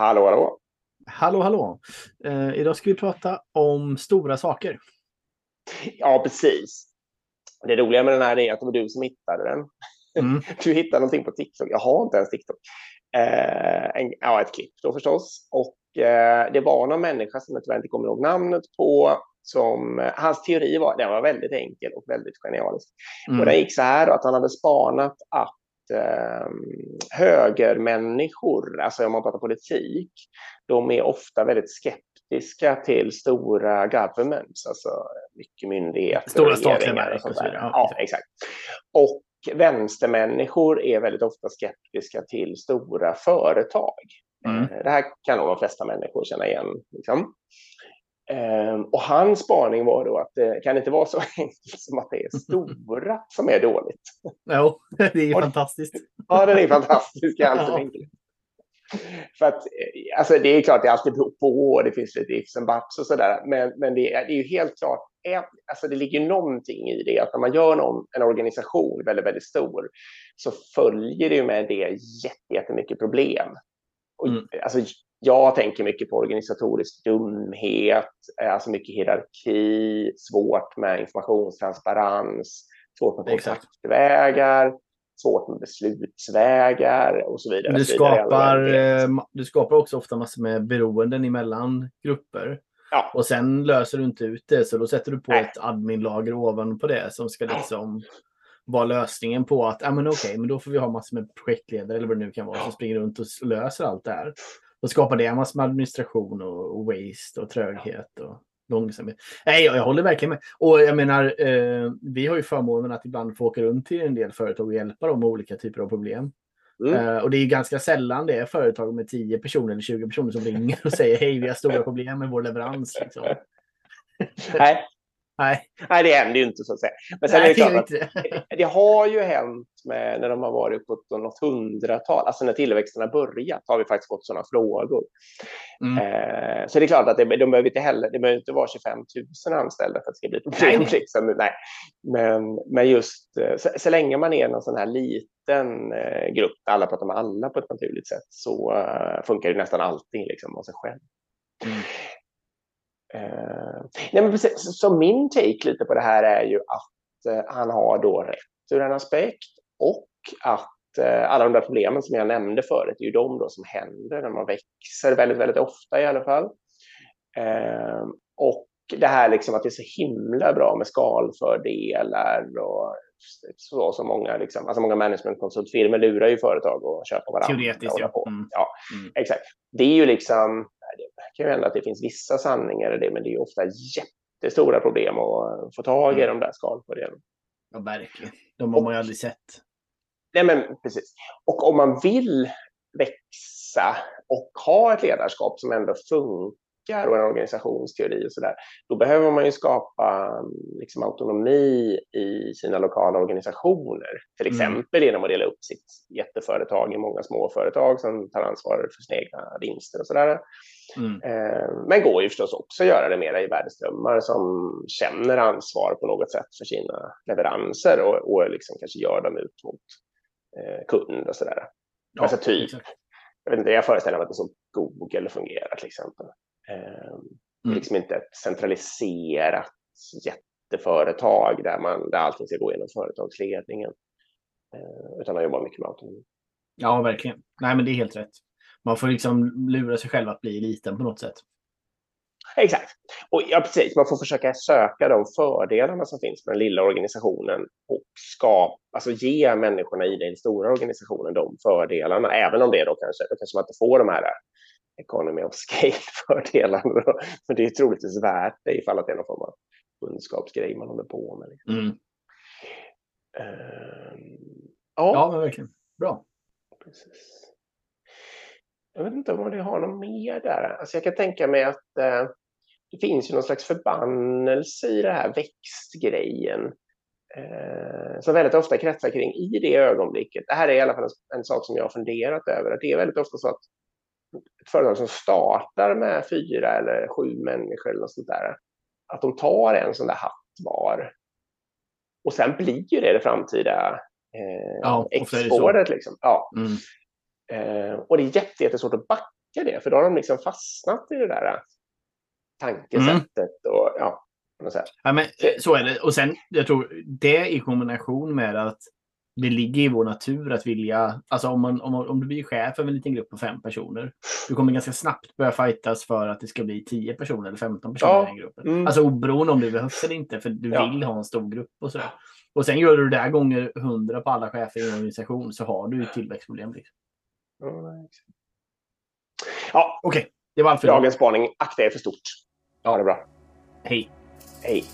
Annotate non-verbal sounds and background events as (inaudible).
Hallå, hallå. Hallå, hallå. Eh, idag ska vi prata om stora saker. Ja, precis. Det roliga med den här är att det var du som hittade den. Mm. (laughs) Du hittade någonting på TikTok. Jag har inte ens TikTok. Eh, en, ja, ett klipp då förstås. Och eh, det var någon människa som jag tyvärr inte kommer ihåg namnet på. Som, eh, hans teori var, den var väldigt enkel och väldigt genialisk. Mm. Och den gick så här då, att han hade spanat att eh, högermänniskor, alltså om man pratar politik, de är ofta väldigt skeptiska till stora governments, alltså mycket myndigheter. Stora statliga verk och så vidare. Ja, exakt. Och vänstermänniskor är väldigt ofta skeptiska till stora företag. Mm. Eh, det här kan nog de flesta människor känna igen. Liksom. Um, och hans spaning var då att det kan inte vara så (laughs) enkelt som att det är stora som är dåligt. Jo, (laughs) det är ju fantastiskt. Ja, det är fantastiskt. (laughs) ja. För att, eh, alltså det är klart, det alltid beror på och det finns lite ifs and buts och sådär. Men, men det, är, det är ju helt klart, alltså det ligger någonting i det att när man gör någon, en organisation väldigt, väldigt stor så följer det med det jättemycket problem. Och, mm. alltså, jag tänker mycket på organisatorisk dumhet, eh, alltså mycket hierarki, svårt med informationstransparens, svårt med kontaktvägar, svårt med beslutsvägar och så vidare. Du skapar, eh, du skapar också ofta massor med beroenden emellan grupper. Ja. Och sen löser du inte ut det, så då sätter du på Nej. ett adminlager ovanpå det som ska liksom vara lösningen på att, ja men okej, men då får vi ha massor med projektledare eller vad det nu kan vara som springer runt och löser allt det här. Då skapar det en massa med administration och, och waste och tröghet och långsamhet. Nej, jag, jag håller verkligen med. Och jag menar, eh, vi har ju förmånen att ibland få åka runt till en del företag och hjälpa dem med olika typer av problem. Mm. Uh, och det är ganska sällan det är företag med 10 personer eller 20 personer som ringer och säger hej, vi har stora problem med vår leverans. Liksom. Nej, Nej. Nej, det händer ju inte så att säga. Men sen Nej, är det, klart att det. har ju hänt med, när de har varit på något hundratal, alltså när tillväxten har börjat har vi faktiskt fått sådana frågor. Mm. Eh, så det är klart att det, de behöver inte heller, det behöver inte vara 25 000 anställda för att det ska bli ett problem. Liksom. Nej. Men, men just eh, så, så, länge man är en sån här liten eh, grupp, alla pratar med alla på ett naturligt sätt, så uh, funkar det nästan alltid liksom, av sig själv. Mm. Eh, nej men precis, så min take lite på det här är ju att eh, han har då rätt ur en aspekt och att eh, alla de där problemen som jag nämnde förut är ju de då som händer när man växer väldigt, väldigt ofta i alla fall. Eh, och det här liksom att det är så himla bra med skalfördelar och så som många, liksom, alltså många managementkonsultfirmor lurar ju företag att köpa varandra. Teoretiskt, ja. Mm. ja. Mm. Exakt. Det är ju liksom, det kan ju hända att det finns vissa sanningar i det, men det är ofta jättestora problem att få tag i mm. de där skalfördelarna. Ja, verkligen. De har man ju aldrig sett. Nej, men precis. Och om man vill växa och ha ett ledarskap som ändå funkar och en organisationsteori och sådär, då behöver man ju skapa liksom, autonomi i sina lokala organisationer. Till mm. exempel mm. genom att dela upp sitt jätteföretag i många små företag som tar ansvar för sina egna vinster och sådär. Mm. Eh, men går ju förstås också att göra det mera i värdeströmmar som känner ansvar på något sätt för sina leveranser och, och liksom kanske gör dem ut mot eh, kund och sådär. Ja, alltså typ, jag, vet inte, jag föreställer mig att det är så Google fungerar till exempel. Eh, mm. liksom inte ett centraliserat jätteföretag där, man, där allting ska gå genom företagsledningen. Eh, utan man jobbar mycket med autonomi. Ja, verkligen. Nej, men det är helt rätt. Man får liksom lura sig själv att bli liten på något sätt. Exakt. Och ja, precis. Man får försöka söka de fördelarna som finns med den lilla organisationen och skapa, alltså ge människorna i den stora organisationen de fördelarna, även om det då kanske, då kanske man inte får de här economy of scale-fördelarna. (laughs) Men det är troligtvis värt det ifall att det är någon form av kunskapsgrej man håller på med. Liksom. Mm. Uh, ja. ja, men verkligen. Bra. Precis. Jag vet inte om det har något mer där. Alltså jag kan tänka mig att eh, det finns ju någon slags förbannelse i det här växtgrejen. Eh, som väldigt ofta kretsar kring i det ögonblicket. Det här är i alla fall en, en sak som jag har funderat över. Att det är väldigt ofta så att ett företag som startar med fyra eller sju människor eller något sånt där. Att de tar en sån där hatt var. Och sen blir ju det det framtida eh, ja, exportet. Liksom. Ja. Mm. Eh, och det är jättesvårt att backa det, för då har de liksom fastnat i det där tankesättet. Mm. Och, ja, ja, men, så är det. Och sen, jag tror det i kombination med att det ligger i vår natur att vilja, alltså om, man, om, om du blir chef för en liten grupp på fem personer, du kommer ganska snabbt börja fightas för att det ska bli tio personer eller 15 personer ja. i den gruppen. Mm. Alltså oberoende om det behövs eller inte, för du ja. vill ha en stor grupp och sådär. Och sen gör du det där gånger hundra på alla chefer i en organisation så har du ett tillväxtproblem. Liksom. Ja, okej. Okay. Det var allt för Dagens spaning. Akta er för stort. Ja, det är bra. Hej. Hej.